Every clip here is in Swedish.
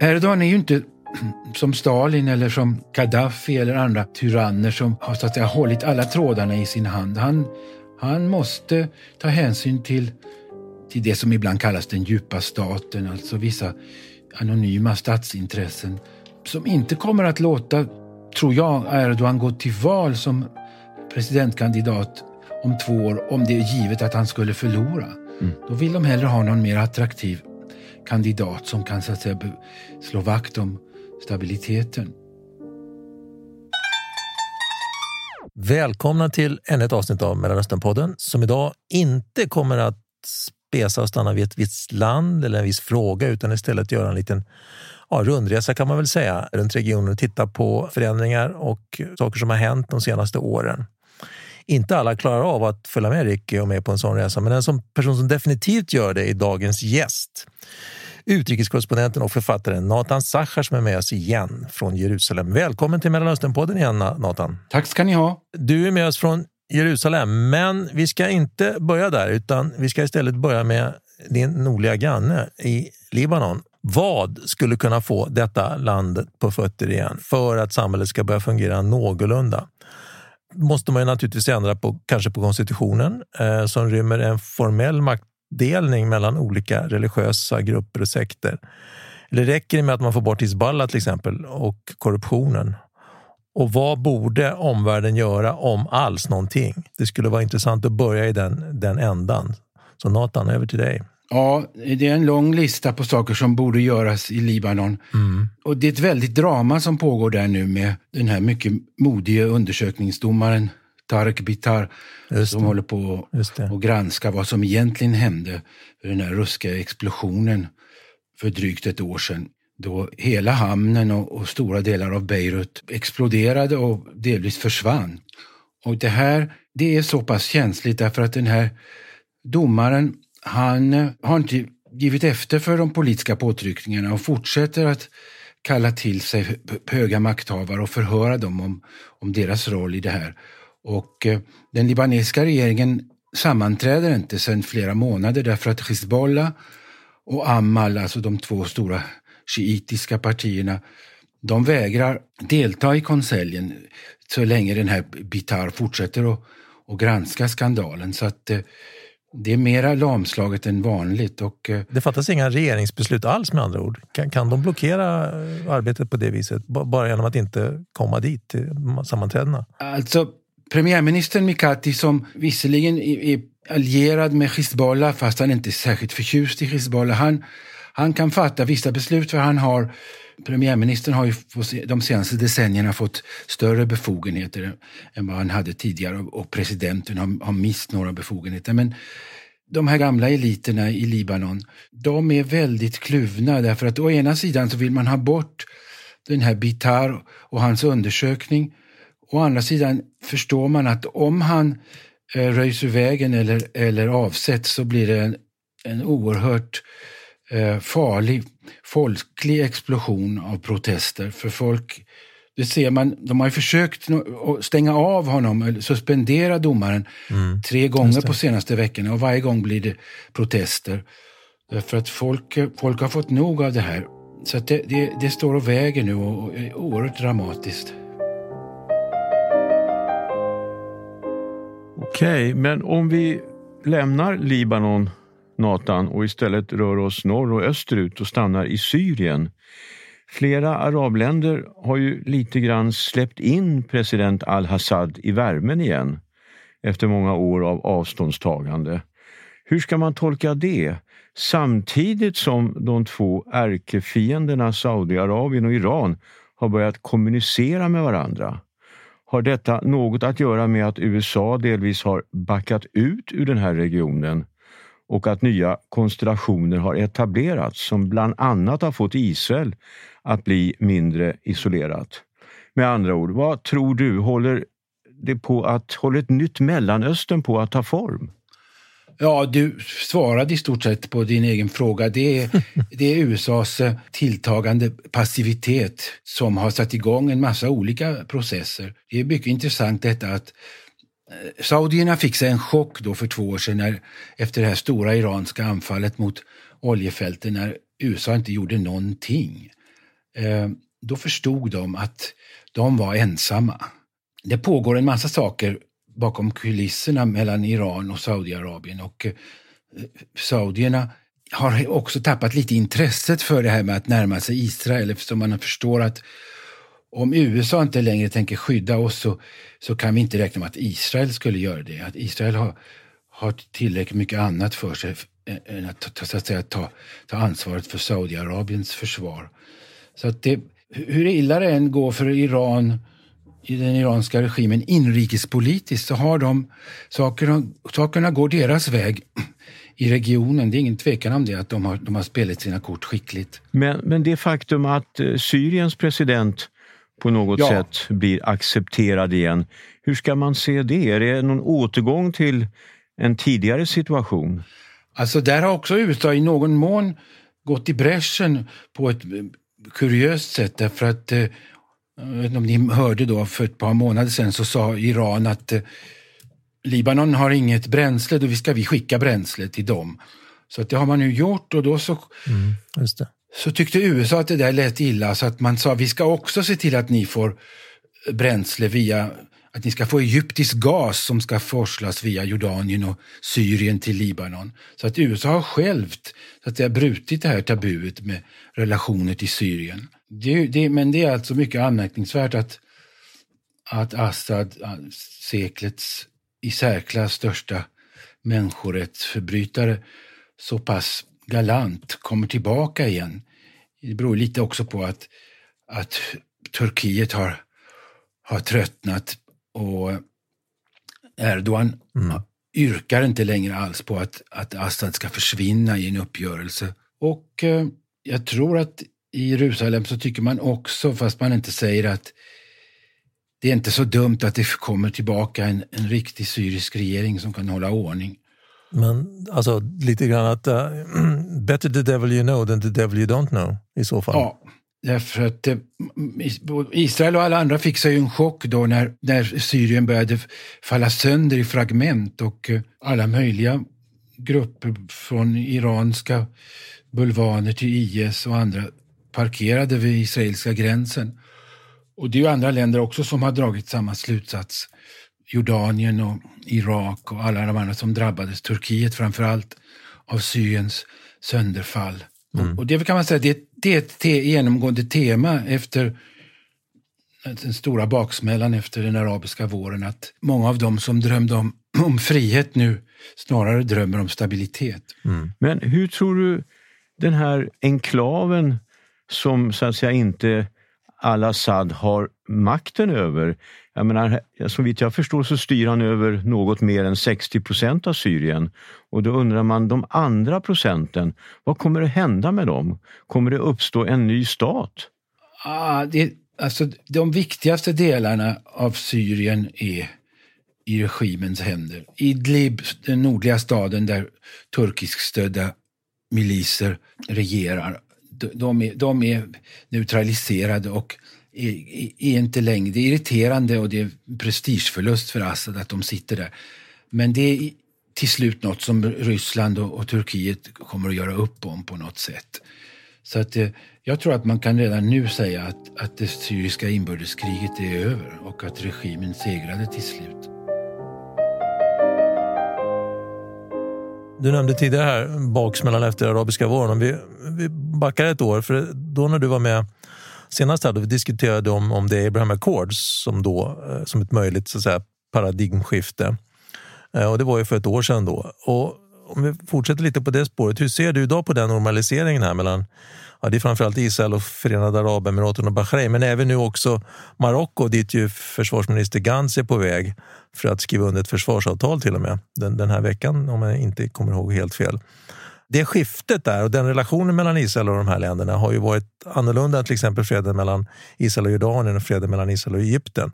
Erdogan är ju inte som Stalin eller som Gaddafi eller andra tyranner som har så att säga, hållit alla trådarna i sin hand. Han, han måste ta hänsyn till, till det som ibland kallas den djupa staten, alltså vissa anonyma statsintressen som inte kommer att låta, tror jag, Erdogan gå till val som presidentkandidat om två år om det är givet att han skulle förlora. Mm. Då vill de hellre ha någon mer attraktiv kandidat som kan så att säga, slå vakt om stabiliteten. Välkomna till ännu ett avsnitt av Mellanösternpodden som idag inte kommer att spesa och stanna vid ett visst land eller en viss fråga utan istället göra en liten ja, rundresa kan man väl säga runt regionen och titta på förändringar och saker som har hänt de senaste åren. Inte alla klarar av att följa med Ricky och med på en sån resa, men en som person som definitivt gör det är dagens gäst. Utrikeskorrespondenten och författaren Nathan Sachar som är med oss igen från Jerusalem. Välkommen till Mellanösternpodden igen Nathan. Tack ska ni ha. Du är med oss från Jerusalem, men vi ska inte börja där utan vi ska istället börja med din nordliga granne i Libanon. Vad skulle kunna få detta land på fötter igen för att samhället ska börja fungera någorlunda? Måste man ju naturligtvis ändra på, kanske på konstitutionen eh, som rymmer en formell maktdelning mellan olika religiösa grupper och sekter. Eller räcker det med att man får bort Hizballah till exempel och korruptionen? Och vad borde omvärlden göra om alls någonting? Det skulle vara intressant att börja i den, den ändan. Så Nathan, över till dig. Ja, det är en lång lista på saker som borde göras i Libanon. Mm. Och det är ett väldigt drama som pågår där nu med den här mycket modige undersökningsdomaren Tarek Bitar som håller på att granska vad som egentligen hände vid den här ruska explosionen för drygt ett år sedan. Då hela hamnen och, och stora delar av Beirut exploderade och delvis försvann. Och det här det är så pass känsligt därför att den här domaren han eh, har inte givit efter för de politiska påtryckningarna och fortsätter att kalla till sig höga makthavare och förhöra dem om, om deras roll i det här. Och eh, den libanesiska regeringen sammanträder inte sedan flera månader därför att Hizbollah och Amal, alltså de två stora shiitiska partierna, de vägrar delta i konseljen så länge den här Bitar fortsätter att, att granska skandalen. Så att eh, det är mera lamslaget än vanligt. Och, eh, det fattas inga regeringsbeslut alls med andra ord. Kan, kan de blockera eh, arbetet på det viset bara genom att inte komma dit till sammanträdena? Alltså, premiärministern Mikati som visserligen är allierad med Hizbollah fast han inte är särskilt förtjust i Hizbollah. Han, han kan fatta vissa beslut för han har Premiärministern har ju de senaste decennierna fått större befogenheter än vad han hade tidigare och presidenten har, har mist några befogenheter. Men de här gamla eliterna i Libanon, de är väldigt kluvna därför att å ena sidan så vill man ha bort den här Bitar och hans undersökning. Å andra sidan förstår man att om han eh, röjs ur vägen eller, eller avsätts så blir det en, en oerhört eh, farlig folklig explosion av protester. För folk, det ser man, de har ju försökt stänga av honom, eller suspendera domaren mm. tre gånger på senaste veckorna och varje gång blir det protester. För att folk, folk har fått nog av det här. Så det, det, det, står och väger nu och är oerhört dramatiskt. Okej, men om vi lämnar Libanon Natan och istället rör oss norr och österut och stannar i Syrien. Flera arabländer har ju lite grann släppt in president al-Assad i värmen igen efter många år av avståndstagande. Hur ska man tolka det? Samtidigt som de två ärkefienderna Saudiarabien och Iran har börjat kommunicera med varandra. Har detta något att göra med att USA delvis har backat ut ur den här regionen och att nya konstellationer har etablerats som bland annat har fått Israel att bli mindre isolerat. Med andra ord, vad tror du, håller, det på att, håller ett nytt Mellanöstern på att ta form? Ja, du svarade i stort sett på din egen fråga. Det är, det är USAs eh, tilltagande passivitet som har satt igång en massa olika processer. Det är mycket intressant detta att Eh, saudierna fick sig en chock då för två år sedan när, efter det här stora iranska anfallet mot oljefälten när USA inte gjorde någonting. eh, då förstod de att de var ensamma. Det pågår en massa saker bakom kulisserna mellan Iran och Saudiarabien och eh, saudierna har också tappat lite intresset för det här med att närma sig Israel eftersom man förstår att om USA inte längre tänker skydda oss så, så kan vi inte räkna med att Israel skulle göra det. Att Israel har, har tillräckligt mycket annat för sig eh, eh, än att, så att säga, ta, ta ansvaret för Saudiarabiens försvar. Så att det, hur illa det än går för Iran i den iranska regimen inrikespolitiskt så har de sakerna, sakerna går deras väg i regionen. Det är ingen tvekan om det, att de har, de har spelat sina kort skickligt. Men, men det faktum att eh, Syriens president på något ja. sätt blir accepterad igen, hur ska man se det? Är det någon återgång till en tidigare situation? Alltså där har också USA i någon mån gått i bräschen på ett kuriöst sätt därför att eh, jag vet inte om ni hörde då för ett par månader sedan så sa Iran att eh, Libanon har inget bränsle, då ska vi skicka bränsle till dem. Så att det har man nu gjort och då så, mm, så tyckte USA att det där lät illa så att man sa vi ska också se till att ni får bränsle via att ni ska få egyptisk gas som ska forslas via Jordanien och Syrien till Libanon. Så att USA har självt så att det har brutit det här tabuet med relationer till Syrien. Det, det, men det är alltså mycket anmärkningsvärt att, att Assad, seklets i särklass största människorättsförbrytare, så pass galant kommer tillbaka igen. Det beror lite också på att, att Turkiet har, har tröttnat och Erdogan mm. yrkar inte längre alls på att, att Assad ska försvinna i en uppgörelse. Och eh, jag tror att i Jerusalem så tycker man också, fast man inte säger att det är inte så dumt att det kommer tillbaka en, en riktig syrisk regering som kan hålla ordning. Men alltså lite grann att uh, better the devil you know than the devil you don't know i så fall. Ja, därför att eh, Israel och alla andra fick sig en chock då när, när Syrien började falla sönder i fragment och eh, alla möjliga grupper från iranska bulvaner till IS och andra parkerade vid israeliska gränsen. Och det är ju andra länder också som har dragit samma slutsats. Jordanien och Irak och alla de andra som drabbades, Turkiet framför allt, av Syriens sönderfall. Mm. Och det kan man säga, det, det är ett te, genomgående tema efter den stora baksmällan efter den arabiska våren, att många av dem som drömde om, om frihet nu snarare drömmer om stabilitet. Mm. Men hur tror du den här enklaven som så att säga inte al-Assad har makten över. Jag menar, så vitt jag förstår så styr han över något mer än 60 procent av Syrien. Och då undrar man, de andra procenten, vad kommer att hända med dem? Kommer det uppstå en ny stat? Ah, det, alltså, de viktigaste delarna av Syrien är i regimens händer. Idlib, den nordliga staden där turkiskstödda miliser regerar, de är, de är neutraliserade och är, är, inte längre... Det är irriterande och det är prestigeförlust för Assad att de sitter där. Men det är till slut något som Ryssland och, och Turkiet kommer att göra upp om på något sätt. Så att, eh, jag tror att man kan redan nu säga att, att det syriska inbördeskriget är över och att regimen segrade till slut. Du nämnde tidigare här baksmällan efter arabiska våren. Om vi, vi backar ett år, för då när du var med senast hade vi diskuterade om, om det Abraham Accords som då eh, som ett möjligt så att säga, paradigmskifte. Eh, och det var ju för ett år sedan då. Och om vi fortsätter lite på det spåret, hur ser du idag på den normaliseringen här mellan ja, det är framförallt Israel och Förenade Arabemiraten och Bahrain, men även nu också Marocko dit ju försvarsminister Gantz är på väg för att skriva under ett försvarsavtal till och med den, den här veckan om jag inte kommer ihåg helt fel. Det skiftet där och den relationen mellan Israel och de här länderna har ju varit annorlunda än till exempel freden mellan Israel och Jordanien och freden mellan Israel och Egypten.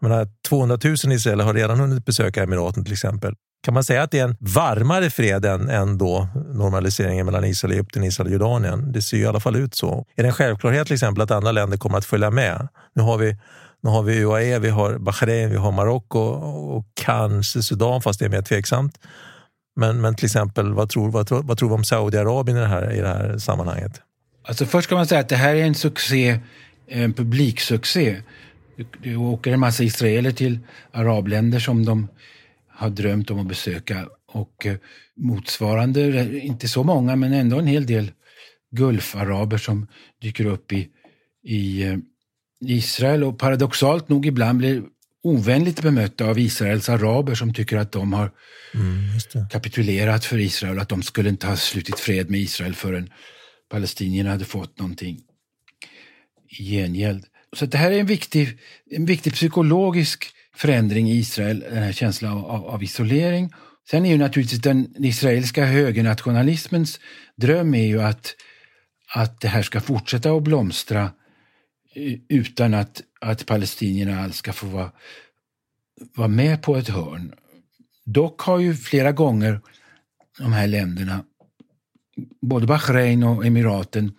Jag menar, 200 000 israeler har redan hunnit besöka Emiraten till exempel. Kan man säga att det är en varmare fred än, än då normaliseringen mellan Israel, och Egypten, Israel och Jordanien? Det ser ju i alla fall ut så. Är det en självklarhet till exempel att andra länder kommer att följa med? Nu har vi nu har vi UAE, vi har Bahrain, vi har Marocko och kanske Sudan, fast det är mer tveksamt. Men, men till exempel, vad tror, vad, vad tror vi om Saudiarabien i det här, i det här sammanhanget? Alltså först ska man säga att det här är en succé, en publiksuccé. Det åker en massa israeler till arabländer som de har drömt om att besöka. Och eh, motsvarande, inte så många, men ändå en hel del gulfaraber som dyker upp i, i eh, Israel och paradoxalt nog ibland blir ovänligt bemötta av Israels araber som tycker att de har mm, kapitulerat för Israel, att de skulle inte ha slutit fred med Israel förrän palestinierna hade fått någonting i gengäld. Så det här är en viktig, en viktig psykologisk förändring i Israel, den här känslan av, av isolering. Sen är ju naturligtvis den israeliska högernationalismens dröm är ju att, att det här ska fortsätta att blomstra utan att, att palestinierna alls ska få vara, vara med på ett hörn. Dock har ju flera gånger de här länderna, både Bahrain och Emiraten,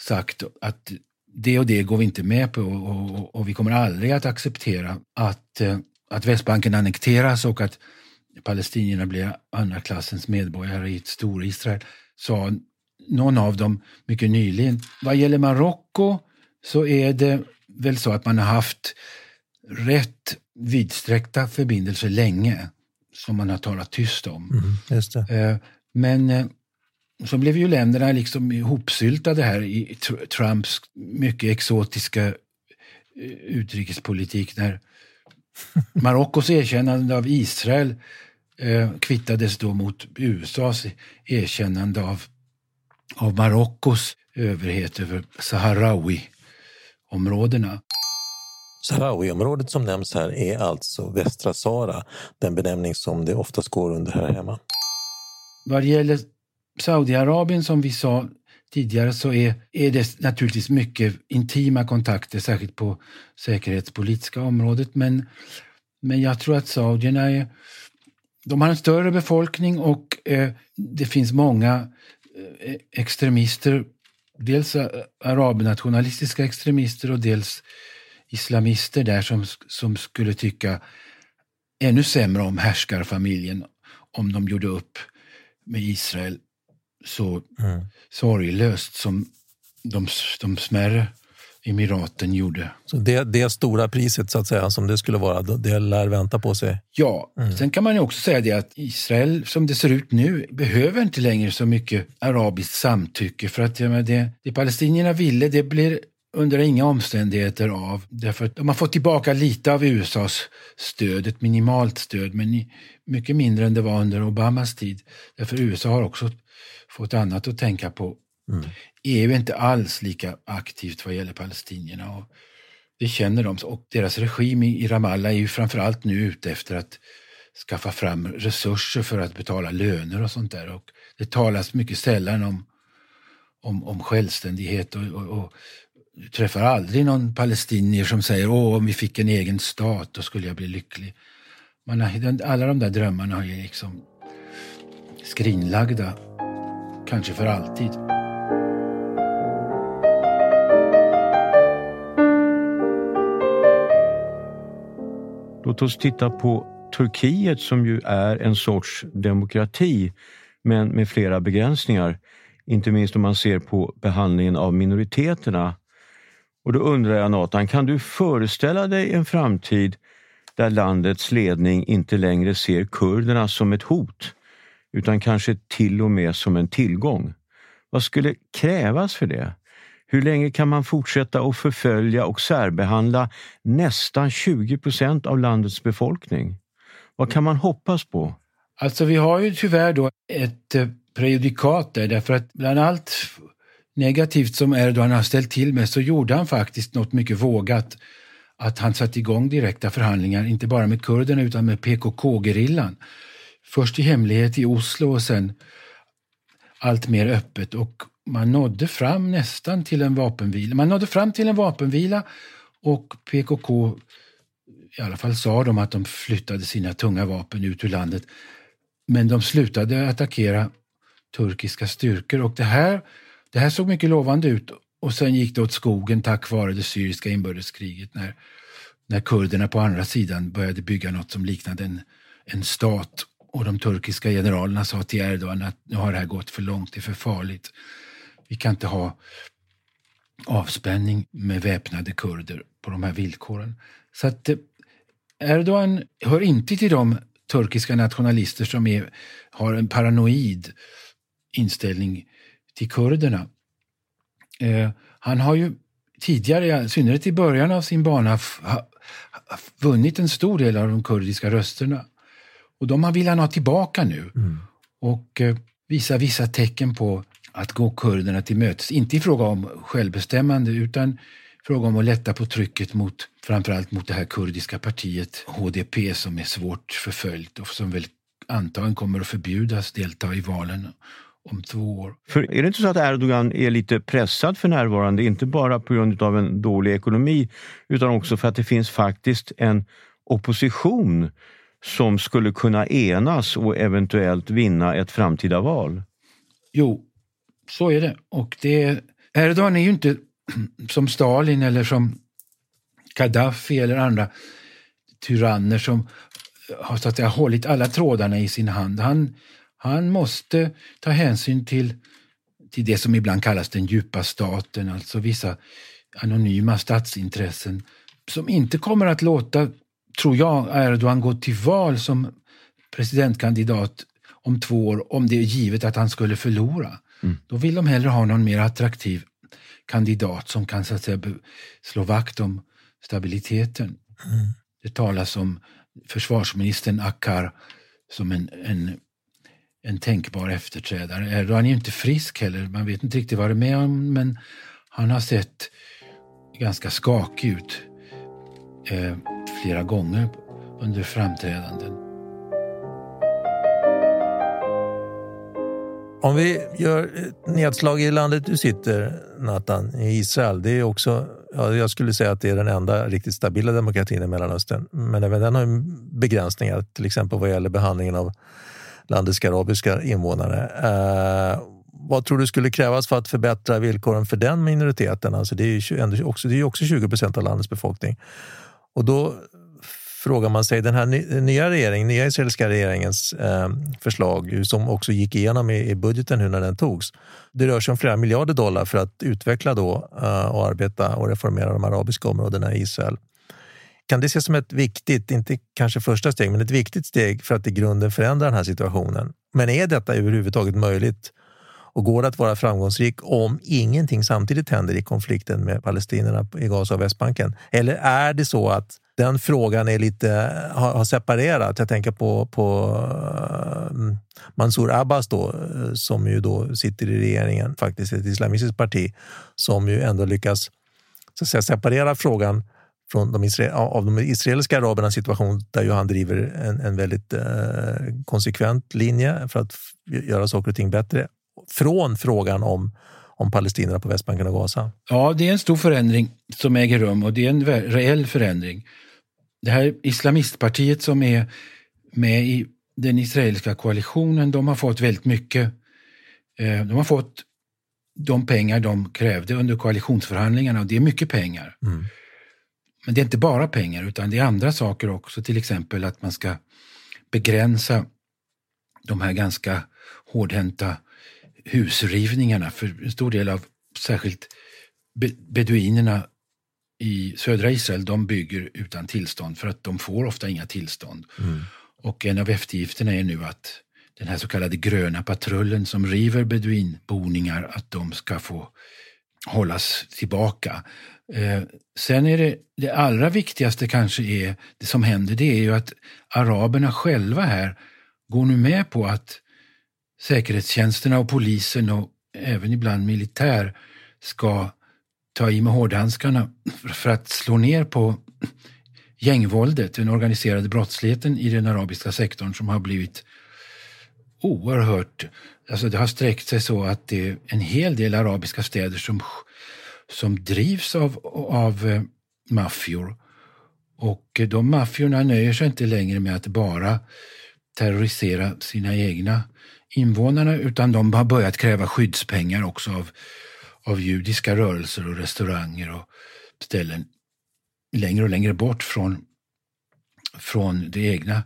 sagt att det och det går vi inte med på och, och, och vi kommer aldrig att acceptera att, eh, att Västbanken annekteras och att palestinierna blir andra klassens medborgare i ett stor-Israel, sa någon av dem mycket nyligen. Vad gäller Marocko så är det väl så att man har haft rätt vidsträckta förbindelser länge, som man har talat tyst om. Mm, eh, Men eh, så blev ju länderna liksom ihopsyltade här i Trumps mycket exotiska eh, utrikespolitik när Marockos erkännande av Israel kvittades då mot USAs erkännande av, av Marockos överhet över Saharawi-områdena. Sahrawi-området som nämns här är alltså västra Sahara, den benämning som det oftast går under här hemma. Vad gäller Saudiarabien som vi sa tidigare så är, är det naturligtvis mycket intima kontakter, särskilt på säkerhetspolitiska området. Men, men jag tror att saudierna är, de har en större befolkning och eh, det finns många eh, extremister, dels arabnationalistiska extremister och dels islamister där som, som skulle tycka ännu sämre om härskarfamiljen om de gjorde upp med Israel så mm. sorglöst som de, de smärre emiraten gjorde. Så det, det stora priset så att säga som det skulle vara, det lär vänta på sig? Ja, mm. sen kan man ju också säga det att Israel som det ser ut nu behöver inte längre så mycket arabiskt samtycke för att menar, det, det palestinierna ville det blir under inga omständigheter av. Därför att de har fått tillbaka lite av USAs stöd, ett minimalt stöd, men mycket mindre än det var under Obamas tid. Därför USA har också fått annat att tänka på. Mm. EU är inte alls lika aktivt vad gäller palestinierna. Och det känner de. Och deras regim i Ramallah är ju framförallt nu ute efter att skaffa fram resurser för att betala löner och sånt där. Och det talas mycket sällan om, om, om självständighet och, och, och du träffar aldrig någon palestinier som säger åh, om vi fick en egen stat då skulle jag bli lycklig. Man har, alla de där drömmarna är liksom skrinlagda kanske för alltid. Låt oss titta på Turkiet som ju är en sorts demokrati men med flera begränsningar. Inte minst om man ser på behandlingen av minoriteterna. Och då undrar jag Nathan, kan du föreställa dig en framtid där landets ledning inte längre ser kurderna som ett hot utan kanske till och med som en tillgång. Vad skulle krävas för det? Hur länge kan man fortsätta att förfölja och särbehandla nästan 20 procent av landets befolkning? Vad kan man hoppas på? Alltså vi har ju tyvärr då ett eh, prejudikat där, därför att bland allt negativt som Erdogan har ställt till med så gjorde han faktiskt något mycket vågat. Att han satte igång direkta förhandlingar, inte bara med kurderna utan med PKK-gerillan Först i hemlighet i Oslo och sen allt mer öppet och man nådde fram nästan till en vapenvila. Man nådde fram till en vapenvila och PKK, i alla fall sa de att de flyttade sina tunga vapen ut ur landet. Men de slutade attackera turkiska styrkor och det här, det här såg mycket lovande ut och sen gick det åt skogen tack vare det syriska inbördeskriget när, när kurderna på andra sidan började bygga något som liknade en, en stat och de turkiska generalerna sa till Erdogan att nu har det här gått för långt, det är för farligt. Vi kan inte ha avspänning med väpnade kurder på de här villkoren. Så att eh, Erdogan hör inte till de turkiska nationalister som är, har en paranoid inställning till kurderna. Eh, han har ju tidigare, i synnerhet i början av sin bana, vunnit en stor del av de kurdiska rösterna. Och de vill han ha tillbaka nu. Mm. Och eh, visar vissa tecken på att gå kurderna till mötes. Inte i fråga om självbestämmande utan fråga om att lätta på trycket mot framförallt mot det här kurdiska partiet HDP som är svårt förföljt och som väl antagligen kommer att förbjudas delta i valen om två år. För är det inte så att Erdogan är lite pressad för närvarande, inte bara på grund av en dålig ekonomi, utan också för att det finns faktiskt en opposition som skulle kunna enas och eventuellt vinna ett framtida val? Jo, så är det. Och det, Erdogan är ju inte som Stalin eller som Gaddafi eller andra tyranner som har så att säga, hållit alla trådarna i sin hand. Han, han måste ta hänsyn till, till det som ibland kallas den djupa staten, alltså vissa anonyma statsintressen som inte kommer att låta, tror jag, Erdogan gå till val som presidentkandidat om två år om det är givet att han skulle förlora. Mm. Då vill de hellre ha någon mer attraktiv kandidat som kan så att säga, slå vakt om stabiliteten. Mm. Det talas om försvarsministern Akkar som en, en, en tänkbar efterträdare. Erdogan är inte frisk heller, man vet inte riktigt vad det är med honom men han har sett ganska skakig ut eh, flera gånger under framträdanden. Om vi gör ett nedslag i landet du sitter, Nathan, i Israel. Det är också, ja, jag skulle säga att det är den enda riktigt stabila demokratin i Mellanöstern. Men även den har begränsningar, till exempel vad gäller behandlingen av landets arabiska invånare. Eh, vad tror du skulle krävas för att förbättra villkoren för den minoriteten? Alltså det är ju också, det är också 20 procent av landets befolkning. Och då frågar man sig, den här nya regeringen, nya israeliska regeringens eh, förslag som också gick igenom i, i, budgeten nu när den togs. Det rör sig om flera miljarder dollar för att utveckla då, eh, och arbeta och reformera de arabiska områdena i Israel. Kan det ses som ett viktigt, inte kanske första steg, men ett viktigt steg för att i grunden förändra den här situationen? Men är detta överhuvudtaget möjligt? Och går det att vara framgångsrik om ingenting samtidigt händer i konflikten med palestinierna i Gaza och Västbanken? Eller är det så att den frågan är lite, har, har separerat. Jag tänker på, på eh, mm, Mansour Abbas då, eh, som ju då sitter i regeringen, faktiskt ett islamistiskt parti, som ju ändå lyckas så att säga, separera frågan från de av de israeliska arabernas situation där ju han driver en, en väldigt eh, konsekvent linje för att göra saker och ting bättre från frågan om om palestinierna på Västbanken och Gaza? Ja, det är en stor förändring som äger rum och det är en reell förändring. Det här islamistpartiet som är med i den israeliska koalitionen, de har fått väldigt mycket. Eh, de har fått de pengar de krävde under koalitionsförhandlingarna och det är mycket pengar. Mm. Men det är inte bara pengar utan det är andra saker också, till exempel att man ska begränsa de här ganska hårdhänta husrivningarna för en stor del av särskilt beduinerna i södra Israel, de bygger utan tillstånd för att de får ofta inga tillstånd. Mm. Och en av eftergifterna är nu att den här så kallade gröna patrullen som river beduinboningar, att de ska få hållas tillbaka. Eh, sen är det, det allra viktigaste kanske är, det som händer, det är ju att araberna själva här går nu med på att säkerhetstjänsterna och polisen och även ibland militär ska ta i med hårdhandskarna för att slå ner på gängvåldet, den organiserade brottsligheten i den arabiska sektorn som har blivit oerhört... Alltså det har sträckt sig så att det är en hel del arabiska städer som, som drivs av, av eh, maffior. Och eh, de maffiorna nöjer sig inte längre med att bara terrorisera sina egna invånarna utan de har börjat kräva skyddspengar också av av judiska rörelser och restauranger och ställen längre och längre bort från, från det egna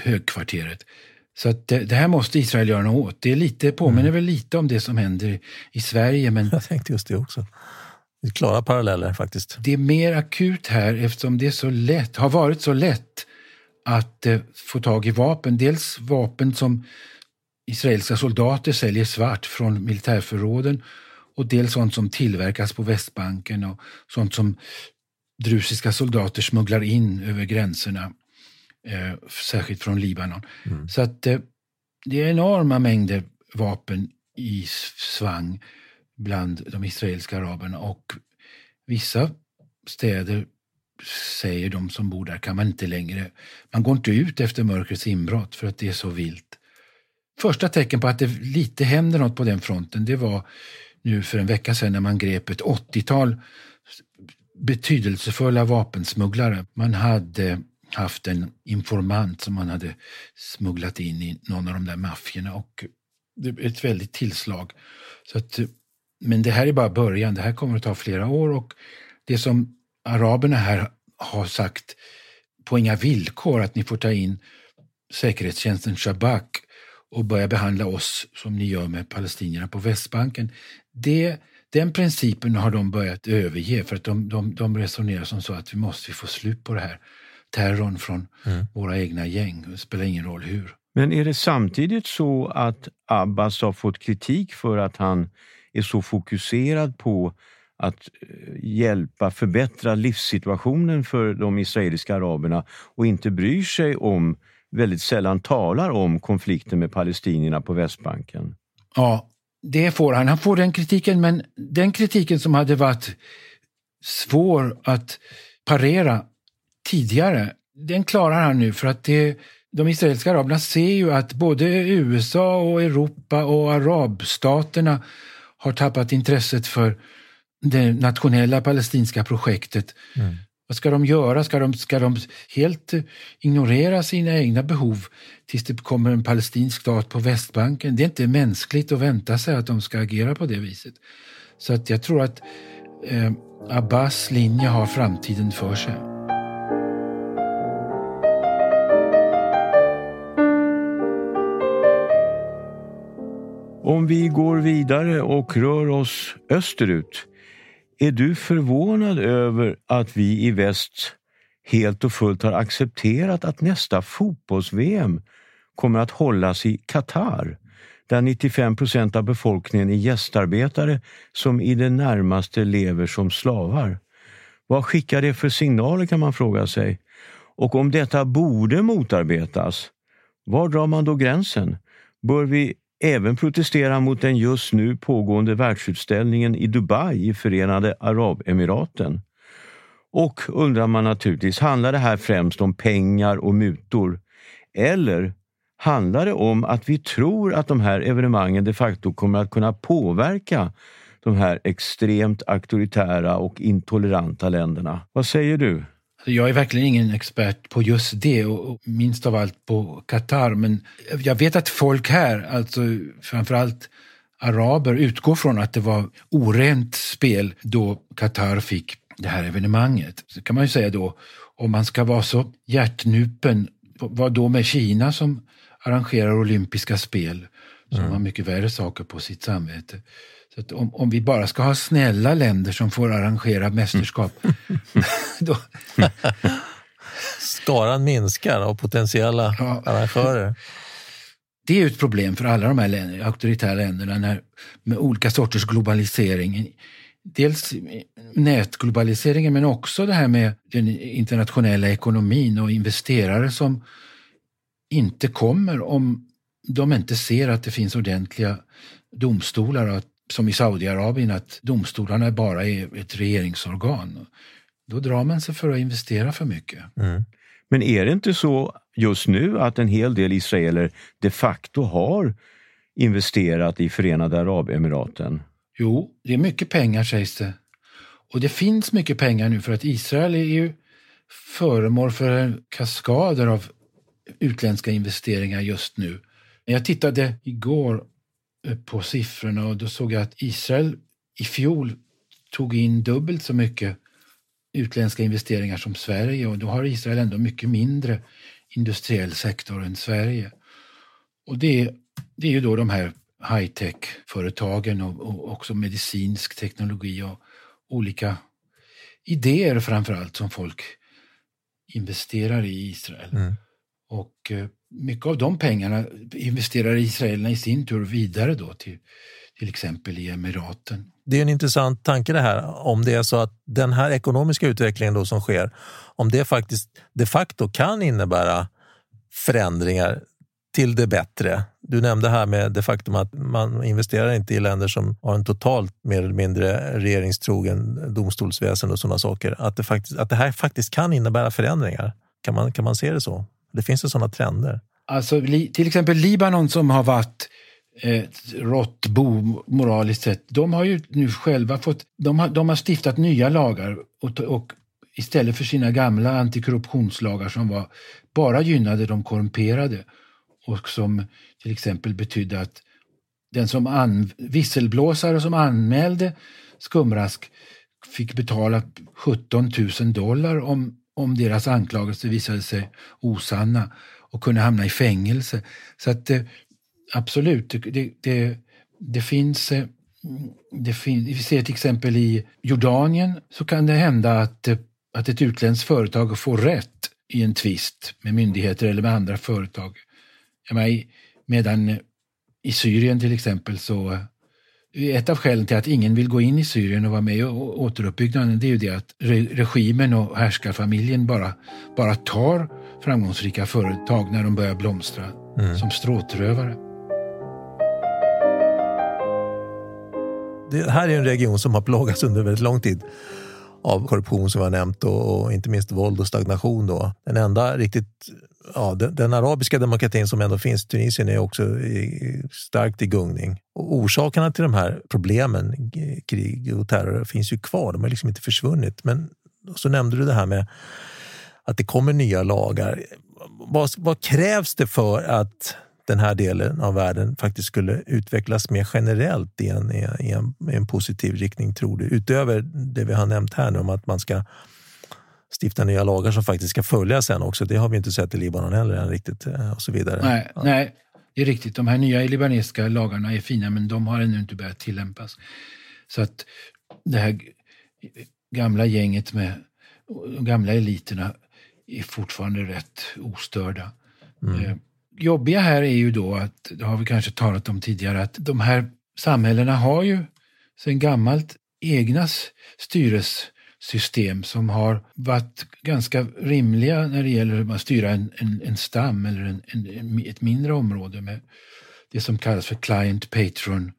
högkvarteret. Så att det, det, här måste Israel göra något åt. Det är lite, påminner mm. väl lite om det som händer i Sverige. Men... Jag tänkte just det också. Det är klara paralleller faktiskt. Det är mer akut här eftersom det är så lätt, har varit så lätt att eh, få tag i vapen. Dels vapen som israeliska soldater säljer svart från militärförråden och dels sånt som tillverkas på Västbanken och sånt som drusiska soldater smugglar in över gränserna, eh, särskilt från Libanon. Mm. Så att eh, det är enorma mängder vapen i svang bland de israeliska araberna och vissa städer säger de som bor där kan man inte längre, man går inte ut efter mörkrets inbrott för att det är så vilt. Första tecken på att det lite händer något på den fronten det var nu för en vecka sedan när man grep ett 80-tal betydelsefulla vapensmugglare. Man hade haft en informant som man hade smugglat in i någon av de där maffierna och det är ett väldigt tillslag. Så att, men det här är bara början, det här kommer att ta flera år och det som araberna här har sagt på inga villkor att ni får ta in säkerhetstjänsten Shabak och börja behandla oss som ni gör med palestinierna på Västbanken. Det, den principen har de börjat överge för att de, de, de resonerar som så att vi måste få slut på det här. Terrorn från mm. våra egna gäng, det spelar ingen roll hur. Men är det samtidigt så att Abbas har fått kritik för att han är så fokuserad på att eh, hjälpa förbättra livssituationen för de israeliska araberna och inte bryr sig om, väldigt sällan talar om konflikten med palestinierna på Västbanken? Ja, det får han. Han får den kritiken, men den kritiken som hade varit svår att parera tidigare, den klarar han nu för att det, de israeliska araberna ser ju att både USA och Europa och arabstaterna har tappat intresset för det nationella palestinska projektet. Mm. Vad ska de göra? Ska de, ska de helt ignorera sina egna behov tills det kommer en palestinsk stat på Västbanken? Det är inte mänskligt att vänta sig att de ska agera på det viset. Så att jag tror att eh, Abbas linje har framtiden för sig. Om vi går vidare och rör oss österut är du förvånad över att vi i väst helt och fullt har accepterat att nästa fotbolls-VM kommer att hållas i Qatar? Där 95 procent av befolkningen är gästarbetare som i det närmaste lever som slavar. Vad skickar det för signaler kan man fråga sig? Och om detta borde motarbetas, var drar man då gränsen? Bör vi även protestera mot den just nu pågående världsutställningen i Dubai i Förenade Arabemiraten. Och undrar man naturligtvis, handlar det här främst om pengar och mutor? Eller handlar det om att vi tror att de här evenemangen de facto kommer att kunna påverka de här extremt auktoritära och intoleranta länderna? Vad säger du? Jag är verkligen ingen expert på just det och minst av allt på Qatar. Men jag vet att folk här, alltså framförallt araber, utgår från att det var orent spel då Qatar fick det här evenemanget. Så kan man ju säga då, om man ska vara så hjärtnupen, vad då med Kina som arrangerar olympiska spel, som mm. har mycket värre saker på sitt samvete. Så om, om vi bara ska ha snälla länder som får arrangera mästerskap, då... Skaran minskar av potentiella ja. arrangörer. Det är ett problem för alla de här länder, auktoritära länderna när, med olika sorters globalisering. Dels nätglobaliseringen men också det här med den internationella ekonomin och investerare som inte kommer om de inte ser att det finns ordentliga domstolar och att som i Saudiarabien, att domstolarna bara är ett regeringsorgan. Då drar man sig för att investera för mycket. Mm. Men är det inte så just nu att en hel del israeler de facto har investerat i Förenade Arabemiraten? Jo, det är mycket pengar sägs det. Och det finns mycket pengar nu för att Israel är ju föremål för kaskader av utländska investeringar just nu. Jag tittade igår på siffrorna och då såg jag att Israel i fjol tog in dubbelt så mycket utländska investeringar som Sverige och då har Israel ändå mycket mindre industriell sektor än Sverige. Och det, det är ju då de här high-tech-företagen och, och, också medicinsk teknologi och olika idéer framför allt som folk investerar i Israel. Mm. Och eh, mycket av de pengarna investerar israelerna i sin tur vidare då till till exempel i Emiraten. Det är en intressant tanke det här, om det är så att den här ekonomiska utvecklingen då som sker, om det faktiskt de facto kan innebära förändringar till det bättre. Du nämnde här med det faktum att man investerar inte i länder som har en totalt mer eller mindre regeringstrogen domstolsväsen och sådana saker. Att det, faktiskt, att det här faktiskt kan innebära förändringar. Kan man, kan man se det så? Det finns ju sådana trender. Alltså, till exempel Libanon som har varit ett rått bo moraliskt sett. De har ju nu själva fått, de har, de har stiftat nya lagar och, och istället för sina gamla antikorruptionslagar som var, bara gynnade de korrumperade och som till exempel betydde att den som an, visselblåsare som anmälde skumrask fick betala 17 000 dollar om, om deras anklagelser visade sig osanna och kunde hamna i fängelse. Så att eh, absolut, det, det, det finns eh, det fin vi ser till exempel i Jordanien så kan det hända att, eh, att ett utländskt företag får rätt i en tvist med myndigheter eller med andra företag. Menar, medan i Syrien till exempel så ett av skälen till att ingen vill gå in i Syrien och vara med i återuppbyggnaden det är ju det att regimen och härskarfamiljen bara, bara tar framgångsrika företag när de börjar blomstra mm. som stråtrövare. det här är en region som har plågats under väldigt lång tid av korruption som vi har nämnt och, och, inte minst våld och stagnation. Då. Den enda riktigt, ja, den, den, arabiska demokratin som ändå finns, i Tunisien, är också i, starkt i gungning. Och orsakerna till de här problemen, krig och terror, finns ju kvar. De har liksom inte försvunnit. Men så nämnde du det här med att det kommer nya lagar. Vad, vad krävs det för att den här delen av världen faktiskt skulle utvecklas mer generellt i en, i en, i en positiv riktning, tror du? Utöver det vi har nämnt här nu om att man ska stifta nya lagar som faktiskt ska följas sen också. Det har vi inte sett i Libanon heller än riktigt eh, och så vidare. Nej, ja. nej, det är riktigt. De här nya libanesiska lagarna är fina men de har ännu inte börjat tillämpas. Så att det här gamla gänget med de gamla eliterna är fortfarande rätt ostörda. Mm. Eh, jobbiga här är ju då att, det har vi kanske talat om tidigare, att de här samhällena har ju sedan gammalt egna styressystem som har varit ganska rimliga när det gäller att styra en, en, en stam eller en, en, ett mindre område med det som kallas för client-patron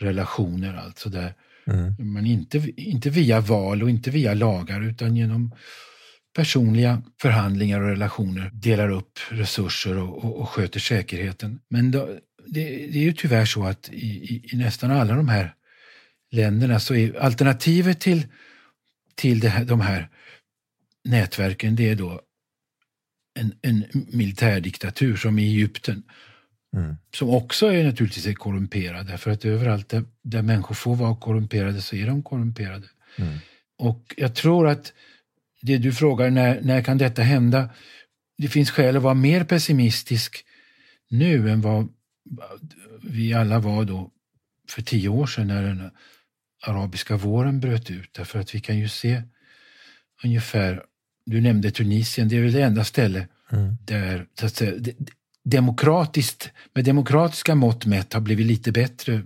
relationer, alltså där mm. man inte, inte via val och inte via lagar utan genom personliga förhandlingar och relationer delar upp resurser och, och, och sköter säkerheten. Men då, det, det, är ju tyvärr så att i, i, i, nästan alla de här länderna så är alternativet till, till här, de här nätverken det är då en, en militärdiktatur som i Egypten. Mm. Som också är naturligtvis är korrumperad för att överallt där, där människor får vara korrumperade så är de korrumperade. Mm. Och jag tror att det du frågar, när, när kan detta hända? Det finns skäl att vara mer pessimistisk nu än vad vi alla var då för tio år sedan när den arabiska våren bröt ut. Därför att vi kan ju se ungefär, du nämnde Tunisien, det är väl det enda ställe mm. där så att säga, demokratiskt, med demokratiska mått mätt har blivit lite bättre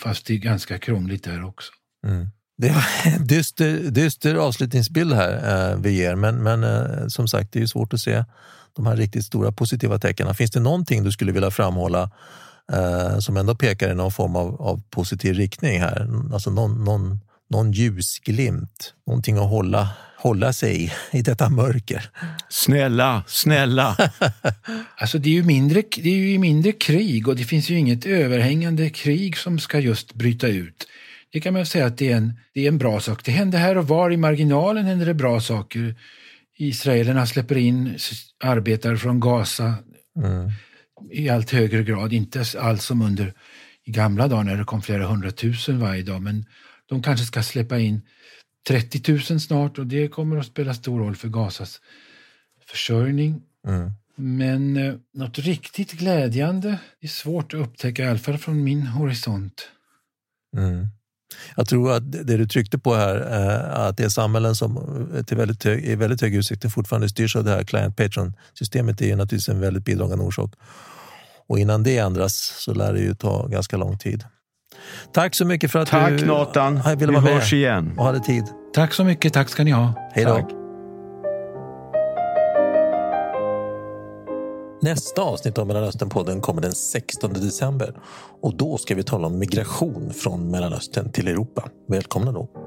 fast det är ganska krångligt där också. Mm. Det är en dyster, dyster avslutningsbild här eh, vi ger, men, men eh, som sagt, det är svårt att se de här riktigt stora positiva tecknen. Finns det någonting du skulle vilja framhålla eh, som ändå pekar i någon form av, av positiv riktning här? Alltså någon, någon, någon ljusglimt, någonting att hålla, hålla sig i, i detta mörker? Snälla, snälla! alltså det är, ju mindre, det är ju mindre krig och det finns ju inget överhängande krig som ska just bryta ut. Det kan man säga att det är, en, det är en bra sak. Det händer här och var, i marginalen händer det bra saker. Israelerna släpper in arbetare från Gaza mm. I allt högre grad. Inte alls som under i gamla dagar när det kom flera hundratusen varje dag. Men de kanske ska släppa in 30 000 snart och det kommer att spela stor roll för Gazas försörjning. Mm. Men eh, något riktigt glädjande är svårt att upptäcka, i alla fall från min horisont. Mm. Jag tror att det du tryckte på här, eh, att det är samhällen som till väldigt hög, i väldigt hög utsträckning fortfarande styrs av det här client patron systemet är naturligtvis en väldigt bidragande orsak. Och innan det ändras så lär det ju ta ganska lång tid. Tack så mycket för att Tack, du Nathan. ville Vi vara med hörs igen. och hade tid. Tack så mycket, tack ska ni ha. Hej då. Nästa avsnitt av Mellanösternpodden kommer den 16 december och då ska vi tala om migration från Mellanöstern till Europa. Välkomna då!